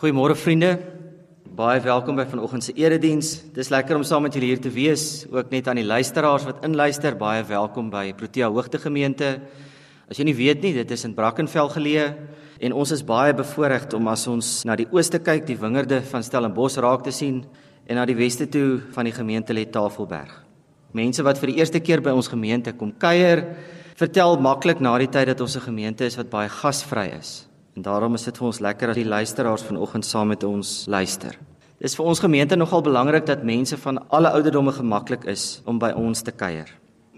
Goeiemôre vriende. Baie welkom by vanoggend se erediens. Dis lekker om saam met julle hier te wees. Ook net aan die luisteraars wat inluister, baie welkom by Protea Hoogte Gemeente. As jy nie weet nie, dit is in Brackenfell geleë en ons is baie bevoorreg om as ons na die ooste kyk, die wingerde van Stellenbosch raak te sien en na die weste toe van die gemeente lê Tafelberg. Mense wat vir die eerste keer by ons gemeente kom kuier, vertel maklik na die tyd dat ons 'n gemeente is wat baie gasvry is. En daarom is dit vir ons lekker as die luisteraars vanoggend saam met ons luister. Dit is vir ons gemeente nogal belangrik dat mense van alle ouderdomme gemaklik is om by ons te kuier.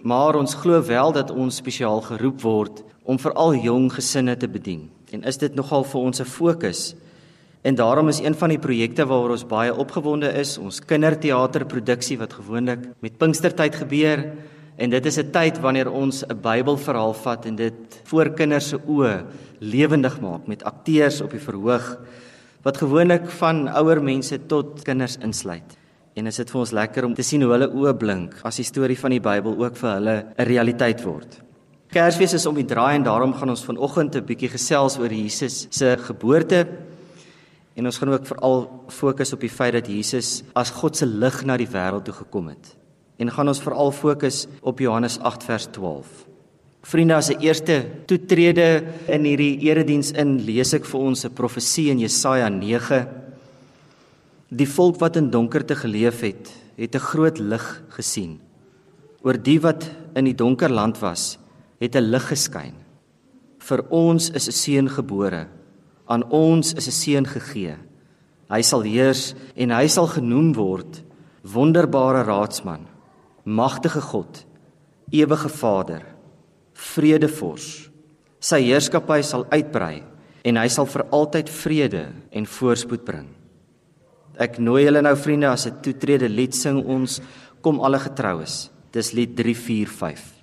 Maar ons glo wel dat ons spesiaal geroep word om veral jong gesinne te bedien. En is dit nogal vir ons 'n fokus? En daarom is een van die projekte waaroor ons baie opgewonde is, ons kinderteaterproduksie wat gewoonlik met Pinkstertyd gebeur. En dit is 'n tyd wanneer ons 'n Bybelverhaal vat en dit voor kinders se oë lewendig maak met akteurs op die verhoog wat gewoonlik van ouer mense tot kinders insluit. En dit is vir ons lekker om te sien hoe hulle oë blink as die storie van die Bybel ook vir hulle 'n realiteit word. Kersfees is om die draai en daarom gaan ons vanoggend 'n bietjie gesels oor Jesus se geboorte. En ons gaan ook veral fokus op die feit dat Jesus as God se lig na die wêreld toe gekom het en gaan ons veral fokus op Johannes 8 vers 12. Vriende, as 'n eerste toetrede in hierdie erediens in, lees ek vir ons 'n profesie in Jesaja 9. Die volk wat in donkerte geleef het, het 'n groot lig gesien. Oor die wat in die donker land was, het 'n lig geskyn. Vir ons is 'n seun gebore, aan ons is 'n seun gegee. Hy sal heers en hy sal genoem word Wonderbare Raadsman, magtige God, ewige Vader, vredevors. Sy heerskappy sal uitbrei en hy sal vir altyd vrede en voorspoed bring. Ek nooi julle nou vriende as 'n toetrede lied sing ons kom alle getroues. Dis lied 345.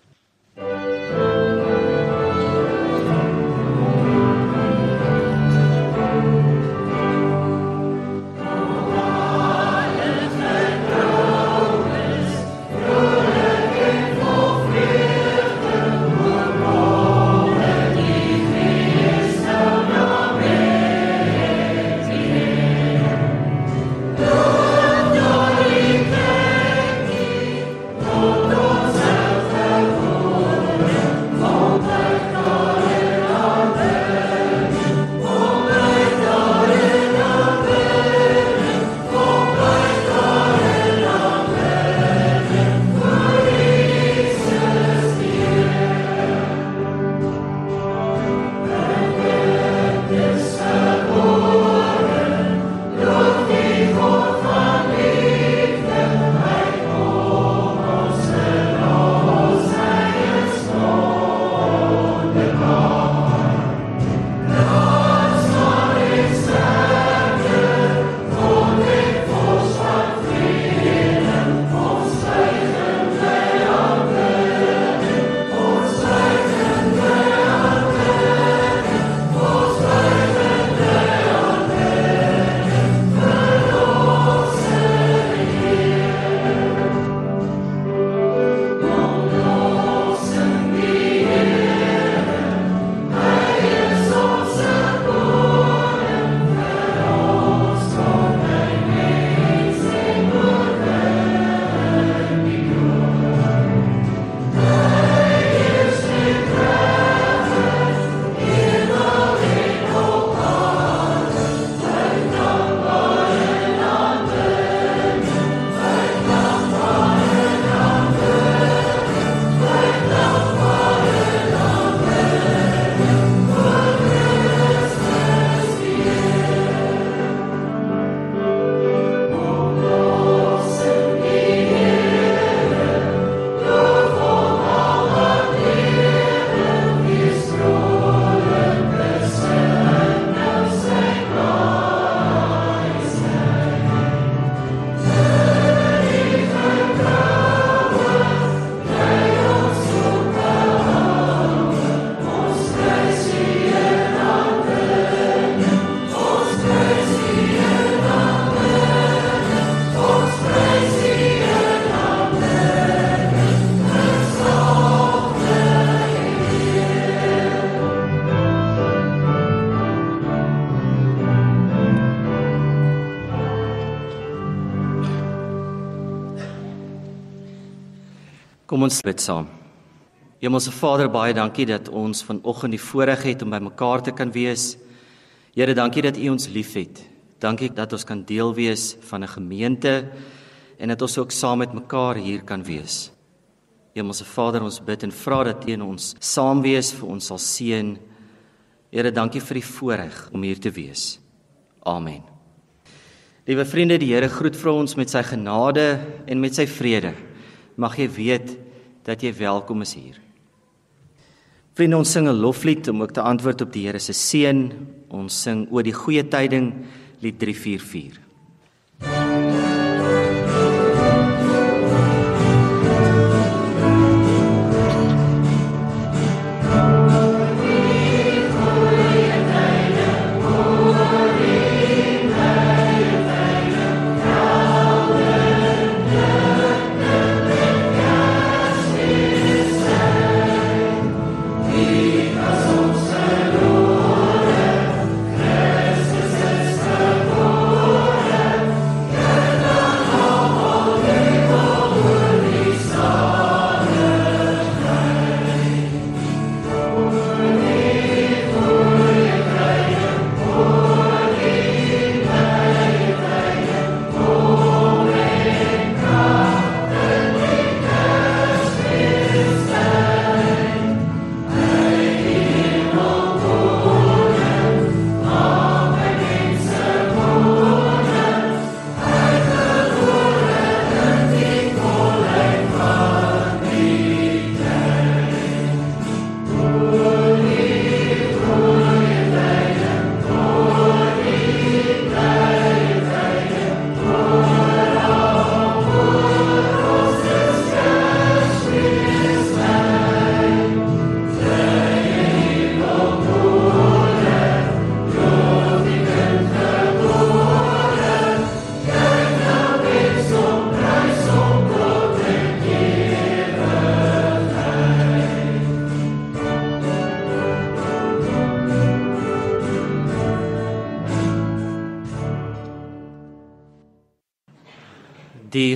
Kom ons bid saam. Hemelse Vader, baie dankie dat ons vanoggend die voorreg het om by mekaar te kan wees. Here, dankie dat U ons liefhet. Dankie dat ons kan deel wees van 'n gemeente en dat ons ook saam met mekaar hier kan wees. Hemelse Vader, ons bid en vra dat U ons saam wees vir ons sal seën. Here, dankie vir die voorreg om hier te wees. Amen. Liewe vriende, die Here groet vir ons met sy genade en met sy vrede. Mag jy weet dat jy welkom is hier. Vriende, ons sing 'n loflied om ook te antwoord op die Here se seën. Ons sing oor die goeie tyding, lied 344.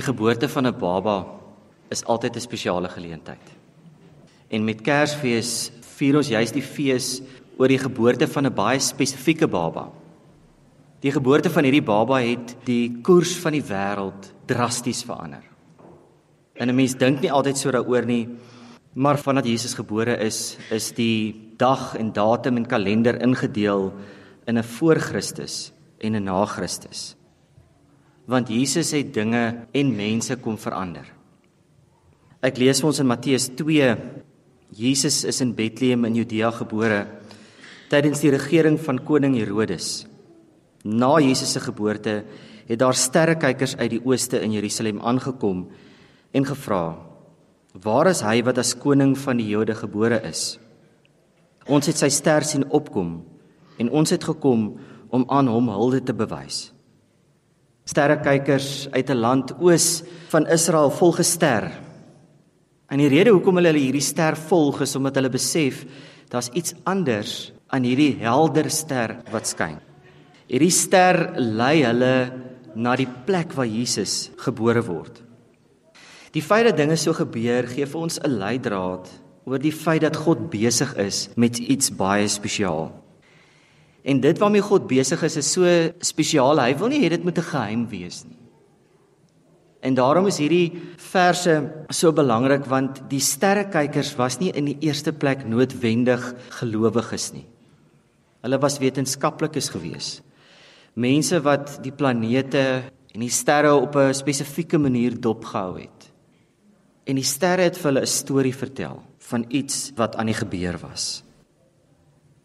Geboorte van 'n baba is altyd 'n spesiale geleentheid. En met Kersfees vier ons juis die fees oor die geboorte van 'n baie spesifieke baba. Die geboorte van hierdie baba het die koers van die wêreld drasties verander. En 'n mens dink nie altyd so daaroor nie, maar vandat Jesus gebore is, is die dag en datum en kalender ingedeel in 'n voor Christus en 'n na Christus want Jesus het dinge en mense kom verander. Ek lees ons in Matteus 2. Jesus is in Bethlehem in Judea gebore tydens die regering van koning Herodes. Na Jesus se geboorte het daar sterrekykers uit die ooste in Jerusalem aangekom en gevra: "Waar is hy wat as koning van die Jode gebore is? Ons het sy ster sien opkom en ons het gekom om aan hom hulde te bewys." Sterrekykers uit 'n land oos van Israel volg 'n ster. En die rede hoekom hulle hierdie ster volg is omdat hulle besef daar's iets anders aan hierdie helder ster wat skyn. Hierdie ster lei hulle na die plek waar Jesus gebore word. Die feit dat dinge so gebeur, gee vir ons 'n leidraad oor die feit dat God besig is met iets baie spesiaal. En dit waarmee God besig is is so spesiaal. Hy wil nie hê dit moet 'n geheim wees nie. En daarom is hierdie verse so belangrik want die sterrekykers was nie in die eerste plek noodwendig gelowiges nie. Hulle was wetenskaplikes gewees. Mense wat die planete en die sterre op 'n spesifieke manier dopgehou het. En die sterre het vir hulle 'n storie vertel van iets wat aan die gebeur was.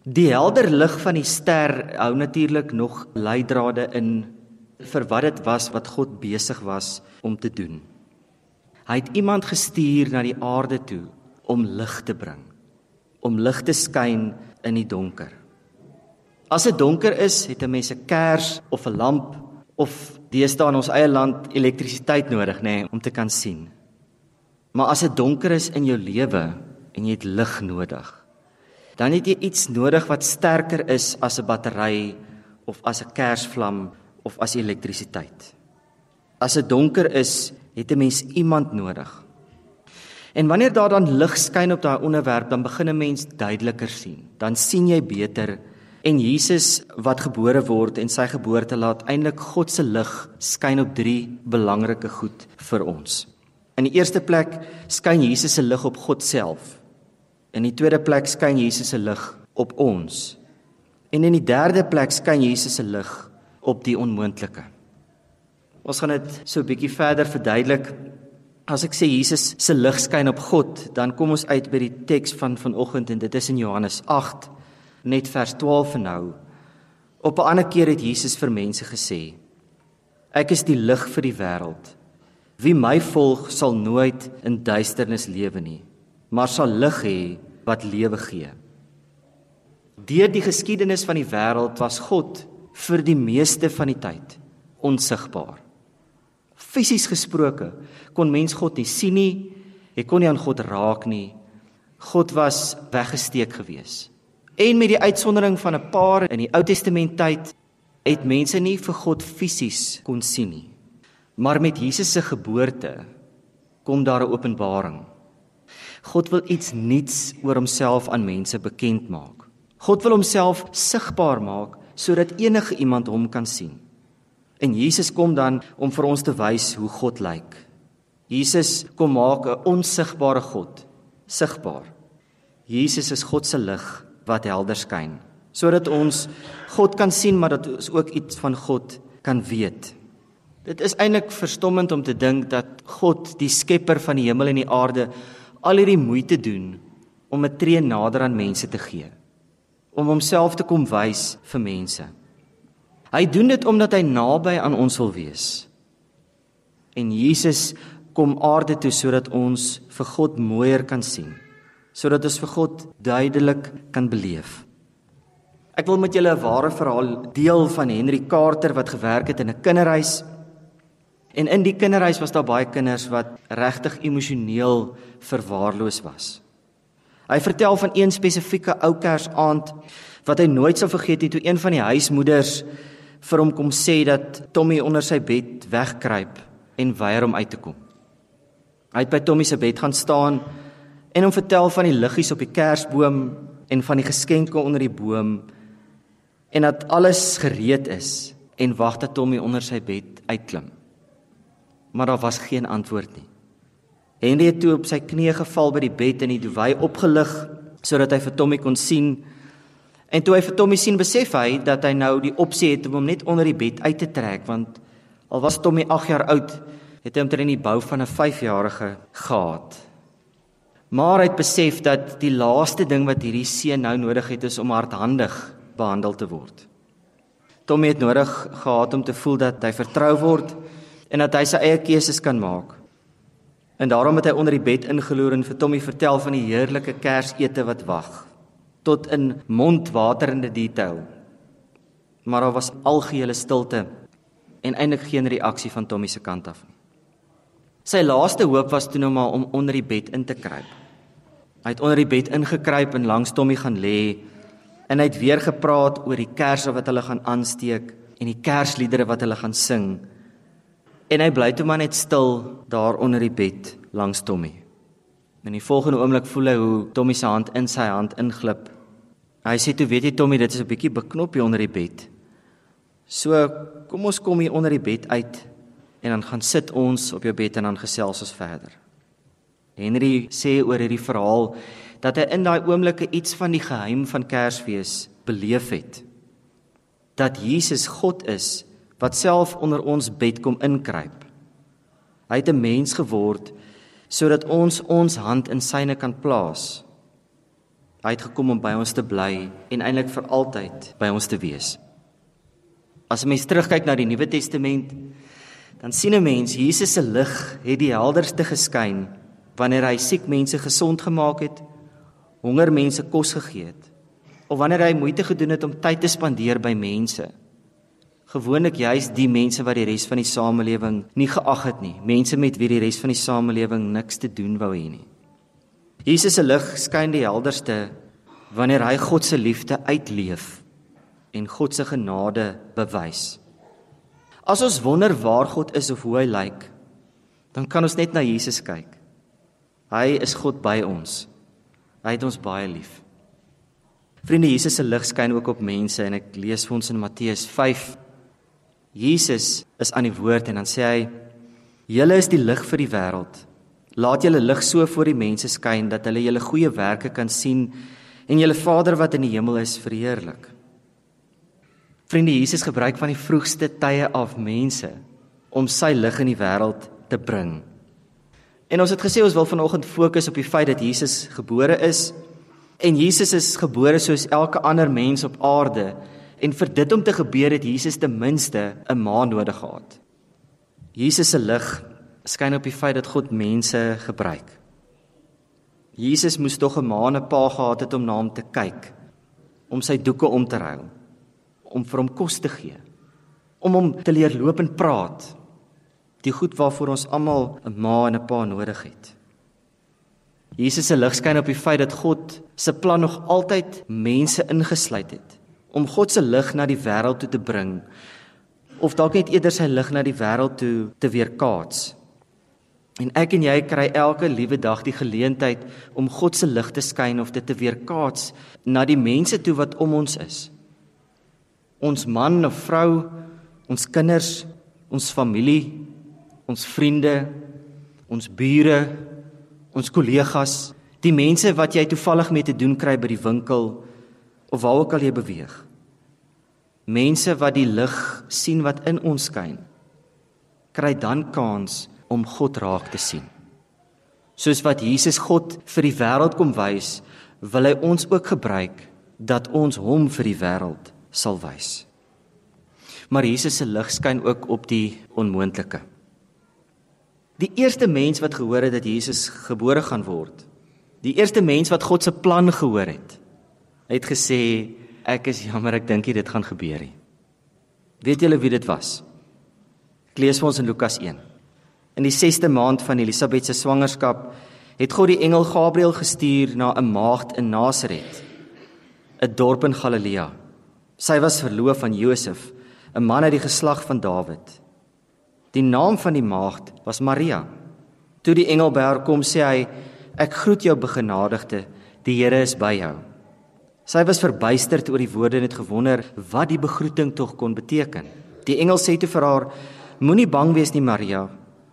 Die helder lig van die ster hou natuurlik nog leidrade in vir wat dit was wat God besig was om te doen. Hy het iemand gestuur na die aarde toe om lig te bring, om lig te skyn in die donker. As dit donker is, het 'n mens 'n kers of 'n lamp of deesdae in ons eie land elektrisiteit nodig, nê, nee, om te kan sien. Maar as dit donker is in jou lewe en jy het lig nodig, dan het jy iets nodig wat sterker is as 'n battery of as 'n kersvlam of as elektrisiteit. As dit donker is, het 'n mens iemand nodig. En wanneer daar dan lig skyn op daai onderwerp, dan begin 'n mens duideliker sien. Dan sien jy beter en Jesus wat gebore word en sy geboorte laat eintlik God se lig skyn op drie belangrike goed vir ons. In die eerste plek skyn Jesus se lig op God self. In die tweede plek skyn Jesus se lig op ons. En in die derde plek skyn Jesus se lig op die onmoontlike. Ons gaan dit so 'n bietjie verder verduidelik As ek sê Jesus se lig skyn op God, dan kom ons uit by die teks van vanoggend en dit is in Johannes 8 net vers 12 en nou. Op 'n ander keer het Jesus vir mense gesê: Ek is die lig vir die wêreld. Wie my volg sal nooit in duisternis lewe nie, maar sal lig hê wat lewe gee. Deur die geskiedenis van die wêreld was God vir die meeste van die tyd onsigbaar. Fisies gesproke kon mens God nie sien nie. Hy kon nie aan God raak nie. God was weggesteek gewees. En met die uitsondering van 'n paar in die Ou Testament tyd het mense nie vir God fisies kon sien nie. Maar met Jesus se geboorte kom daar 'n openbaring. God wil iets nuuts oor homself aan mense bekend maak. God wil homself sigbaar maak sodat enige iemand hom kan sien. En Jesus kom dan om vir ons te wys hoe God lyk. Jesus kom maak 'n onsigbare God sigbaar. Jesus is God se lig wat helder skyn, sodat ons God kan sien, maar dat ons ook iets van God kan weet. Dit is eintlik verstommend om te dink dat God, die skepper van die hemel en die aarde, al hierdie moeite doen om 'n tree nader aan mense te gee, om homself te kom wys vir mense. Hy doen dit omdat hy naby aan ons wil wees. En Jesus kom aarde toe sodat ons vir God mooier kan sien, sodat ons vir God duidelik kan beleef. Ek wil met julle 'n ware verhaal deel van Henry Carter wat gewerk het in 'n kinderhuis. En in die kinderhuis was daar baie kinders wat regtig emosioneel verwaarloos was. Hy vertel van een spesifieke ou Kersaand wat hy nooit sal vergeet nie toe een van die huismoeders vir hom kom sê dat Tommy onder sy bed wegkruip en weier om uit te kom. Hy het by Tommy se bed gaan staan en hom vertel van die liggies op die kersboom en van die geskenke onder die boom en dat alles gereed is en wag dat Tommy onder sy bed uitklim. Maar daar was geen antwoord nie. Henry het toe op sy knieë geval by die bed en die duwy opgelig sodat hy vir Tommy kon sien. En toe hy vir Tommy sien, besef hy dat hy nou die opsie het om hom net onder die bed uit te trek want al was Tommy 8 jaar oud, het hy omtrent die bou van 'n 5-jarige gehad. Maar hy het besef dat die laaste ding wat hierdie seun nou nodig het is om hardhandig behandel te word. Tommy het nodig gehad om te voel dat hy vertrou word en dat hy sy eie keuses kan maak. En daarom het hy onder die bed ingeloer en vir Tommy vertel van die heerlike Kersete wat wag, tot in mondwaterende detail. Maar daar was algehele stilte en eintlik geen reaksie van Tommy se kant af nie. Sy laaste hoop was toe nou maar om onder die bed in te kruip. Hy het onder die bed ingekruip en langs Tommy gaan lê en hy het weer gepraat oor die kersse wat hulle gaan aansteek en die kersliedere wat hulle gaan sing. En hy bly toe maar net stil daar onder die bed langs Tommy. In die volgende oomblik voel hy hoe Tommy se hand in sy hand inglip. Hy sê toe weet jy Tommy dit is 'n bietjie beknop hier onder die bed. So kom ons kom hier onder die bed uit en dan gaan sit ons op jou bed en dan gesels ons verder. Henry sê oor hierdie verhaal dat hy in daai oomblikke iets van die geheim van Kersfees beleef het. Dat Jesus God is wat self onder ons bed kom inkruip. Hy het 'n mens geword sodat ons ons hand in syne kan plaas. Hy het gekom om by ons te bly en eintlik vir altyd by ons te wees. As 'n mens terugkyk na die Nuwe Testament, dan sien 'n mens Jesus se lig het die helderste geskyn wanneer hy siek mense gesond gemaak het, honger mense kos gegee het, of wanneer hy moeite gedoen het om tyd te spandeer by mense. Gewoonlik juis die mense wat die res van die samelewing nie geag het nie, mense met wie die res van die samelewing niks te doen wou hê nie. Jesus se lig skyn die helderste wanneer hy God se liefde uitleef en God se genade bewys. As ons wonder waar God is of hoe hy lyk, dan kan ons net na Jesus kyk. Hy is God by ons. Hy het ons baie lief. Vriende, Jesus se lig skyn ook op mense en ek lees vir ons in Matteus 5. Jesus is aan die woord en dan sê hy: "Julle is die lig vir die wêreld. Laat julle lig so voor die mense skyn dat hulle julle goeie werke kan sien en julle Vader wat in die hemel is verheerlik." Vriende, Jesus gebruik van die vroegste tye af mense om sy lig in die wêreld te bring. En ons het gesê ons wil vanoggend fokus op die feit dat Jesus gebore is en Jesus is gebore soos elke ander mens op aarde en vir dit om te gebeur het Jesus ten minste 'n ma nodig gehad. Jesus se lig skyn op die feit dat God mense gebruik. Jesus moes tog 'n ma en 'n pa gehad het om na hom te kyk, om sy doeke om te ruil om vir hom kos te gee, om hom te leer loop en praat. Die goed waarvoor ons almal 'n ma en 'n pa nodig het. Jesus se lig skyn op die feit dat God se plan nog altyd mense ingesluit het om God se lig na die wêreld toe te bring of dalk net eerder sy lig na die wêreld toe te weerkaats. En ek en jy kry elke liewe dag die geleentheid om God se lig te skyn of dit te weerkaats na die mense toe wat om ons is ons man of vrou, ons kinders, ons familie, ons vriende, ons bure, ons kollegas, die mense wat jy toevallig mee te doen kry by die winkel of waar ook al jy beweeg. Mense wat die lig sien wat in ons skyn, kry dan kans om God raak te sien. Soos wat Jesus God vir die wêreld kom wys, wil hy ons ook gebruik dat ons hom vir die wêreld sal wys. Maar Jesus se lig skyn ook op die onmoontlike. Die eerste mens wat gehoor het dat Jesus gebore gaan word, die eerste mens wat God se plan gehoor het, het gesê ek is jammer ek dink dit gaan gebeur nie. Weet julle wie dit was? Ek lees vir ons in Lukas 1. In die 6ste maand van Elisabet se swangerskap het God die engel Gabriël gestuur na 'n maagd in Nasaret, 'n dorp in Galilea. Sy was verloof aan Josef, 'n man uit die geslag van Dawid. Die naam van die maagd was Maria. Toe die engel by haar kom, sê hy: "Ek groet jou begenadigde, die Here is by jou." Sy was verbuisterd oor die woorde en het gewonder wat die begroeting tog kon beteken. Die engel sê toe vir haar: "Moenie bang wees nie, Maria,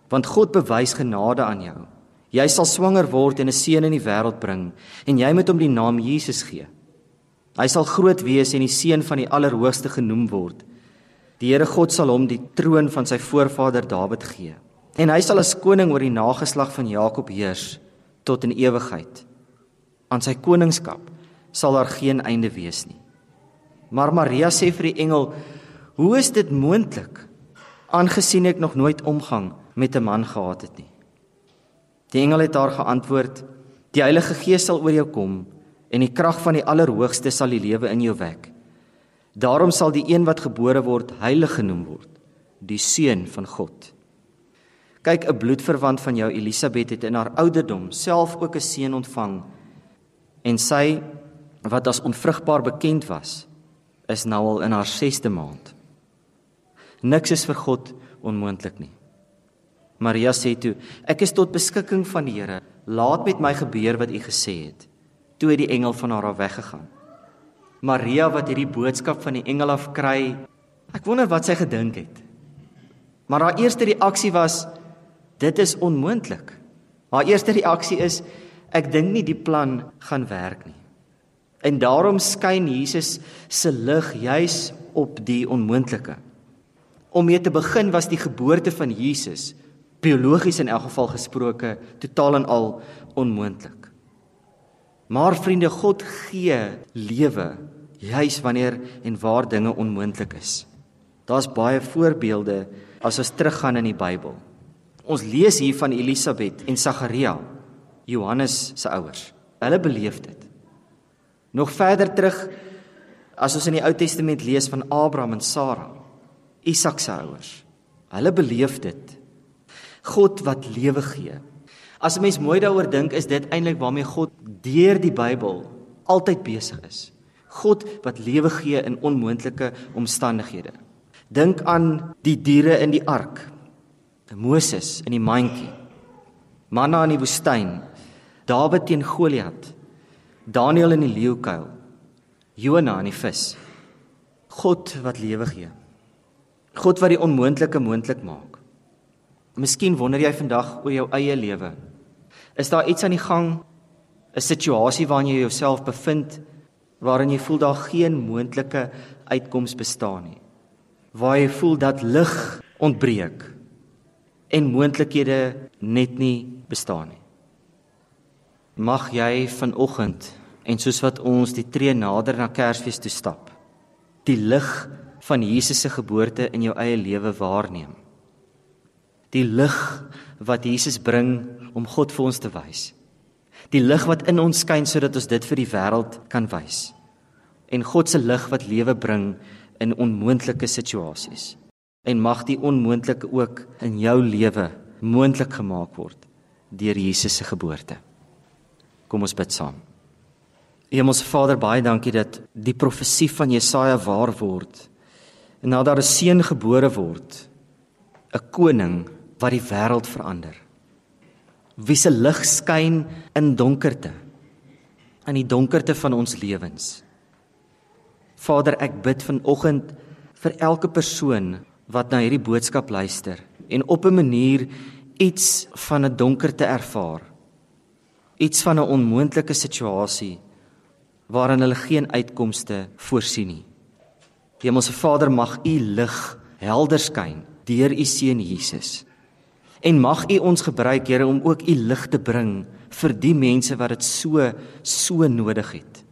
want God bewys genade aan jou. Jy sal swanger word en 'n seun in die wêreld bring, en jy moet hom die naam Jesus gee." Hy sal groot wees en die seun van die Allerhoogste genoem word. Die Here God sal hom die troon van sy voorvader Dawid gee. En hy sal as koning oor die nageslag van Jakob heers tot in ewigheid. Aan sy koningskap sal daar geen einde wees nie. Maar Maria sê vir die engel: "Hoe is dit moontlik aangesien ek nog nooit omgang met 'n man gehad het nie?" Die engel het haar geantwoord: "Die Heilige Gees sal oor jou kom en die krag van die Allerhoogste sal die lewe in jou wek. Daarom sal die een wat gebore word heilig genoem word, die seun van God. Kyk, 'n bloedverwant van jou Elisabet het in haar ouderdom self ook 'n seun ontvang en sy wat as onvrugbaar bekend was, is nou al in haar 6ste maand. Niks is vir God onmoontlik nie. Maria sê toe: Ek is tot beskikking van die Here. Laat met my gebeur wat U gesê het toe het die engel van haar af weggegaan. Maria wat hierdie boodskap van die engel af kry, ek wonder wat sy gedink het. Maar haar eerste reaksie was dit is onmoontlik. Haar eerste reaksie is ek dink nie die plan gaan werk nie. En daarom skyn Jesus se lig juis op die onmoontlike. Om mee te begin was die geboorte van Jesus biologies in elk geval gesproke totaal en al onmoontlik. Maar vriende, God gee lewe juis wanneer en waar dinge onmoontlik is. Daar's baie voorbeelde as ons teruggaan in die Bybel. Ons lees hier van Elisabet en Sagaria, Johannes se ouers. Hulle beleef dit. Nog verder terug as ons in die Ou Testament lees van Abraham en Sara, Isak se ouers. Hulle beleef dit. God wat lewe gee. As 'n mens mooi daaroor dink, is dit eintlik waarmee God deur die Bybel altyd besig is. God wat lewe gee in onmoontlike omstandighede. Dink aan die diere in die ark. Moses in die mandjie. Manna in die woestyn. Dawid teen Goliat, Daniël in die leeukuil, Jona in die vis. God wat lewe gee. God wat die onmoontlike moontlik maak. Miskien wonder jy vandag oor jou eie lewe. Is daar iets aan die gang? 'n Situasie waarin jy jouself bevind waarin jy voel daar geen moontlike uitkoms bestaan nie. Waar jy voel dat lig ontbreek en moontlikhede net nie bestaan nie. Mag jy vanoggend en soos wat ons die tree nader na Kersfees toe stap, die lig van Jesus se geboorte in jou eie lewe waarneem. Die lig wat Jesus bring om God vir ons te wys. Die lig wat in ons skyn sodat ons dit vir die wêreld kan wys. En God se lig wat lewe bring in onmoontlike situasies. En mag die onmoontlike ook in jou lewe moontlik gemaak word deur Jesus se geboorte. Kom ons bid saam. Hemelse Vader, baie dankie dat die profesie van Jesaja waar word. En nou daar 'n seun gebore word, 'n koning wat die wêreld verander. Wie se lig skyn in donkerte, in die donkerte van ons lewens. Vader, ek bid vanoggend vir elke persoon wat na hierdie boodskap luister en op 'n manier iets van 'n donkerte ervaar. Iets van 'n onmoontlike situasie waarin hulle geen uitkomste voorsien nie. Hemelse Vader, mag U lig helder skyn deur U seun Jesus. En mag U ons gebruik, Here, om ook U lig te bring vir die mense wat dit so so nodig het.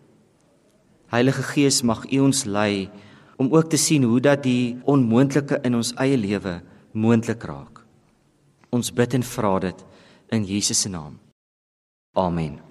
Heilige Gees mag U ons lei om ook te sien hoe dat die onmoontlike in ons eie lewe moontlik raak. Ons bid en vra dit in Jesus se naam. Amen.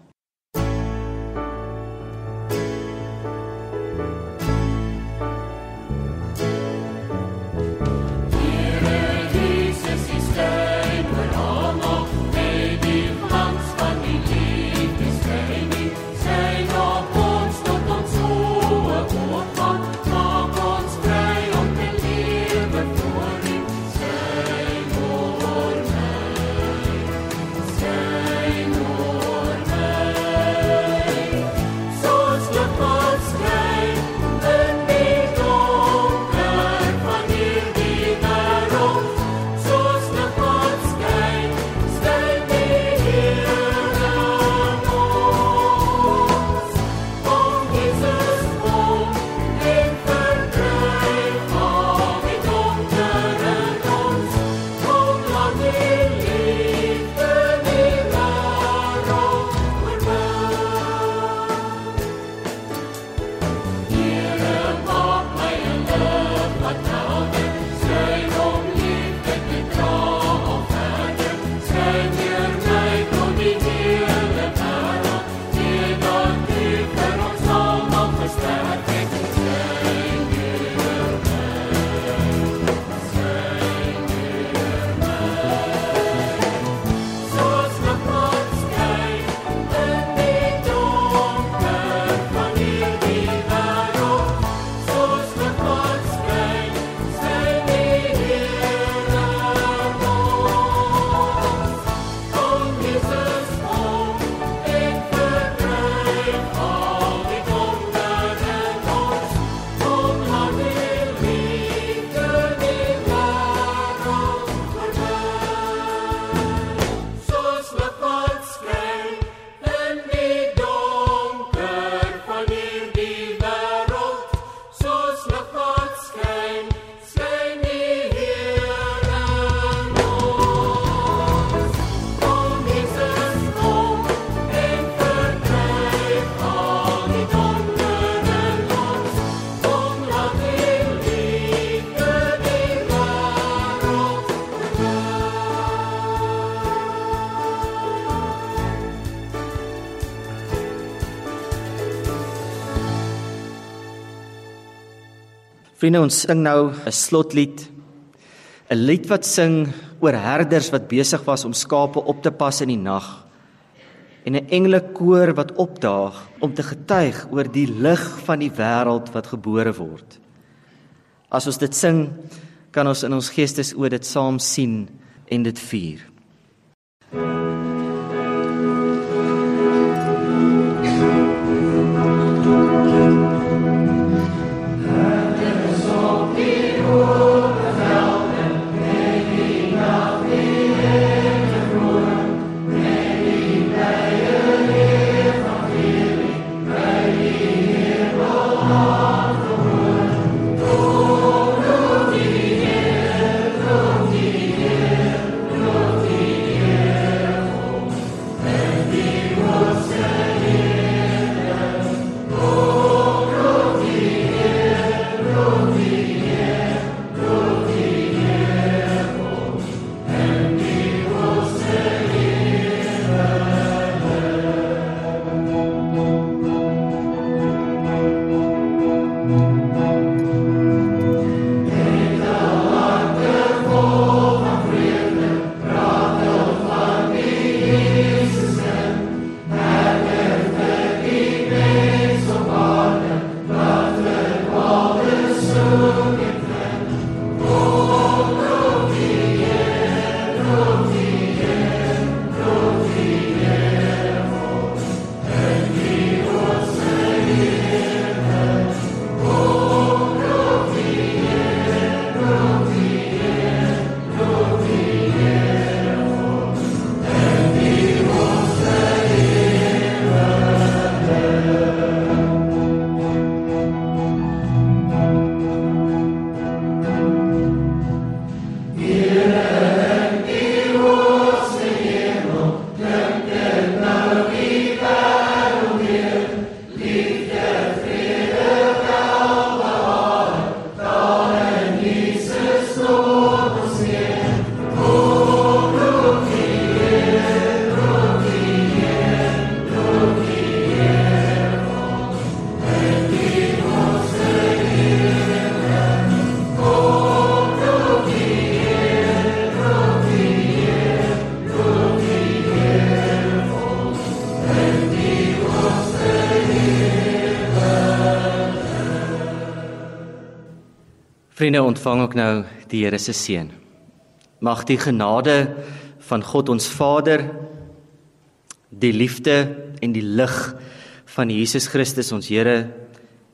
Vriende, ons sing nou 'n slotlied. 'n Lied wat sing oor herders wat besig was om skape op te pas in die nag. En 'n engelekoor wat opdaag om te getuig oor die lig van die wêreld wat gebore word. As ons dit sing, kan ons in ons geestes oor dit saam sien en dit vier. Vriende, ontvang ook nou die Here se seën. Mag die genade van God ons Vader, die liefde en die lig van Jesus Christus ons Here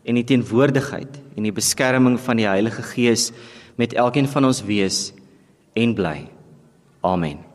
en die teenwoordigheid en die beskerming van die Heilige Gees met elkeen van ons wees en bly. Amen.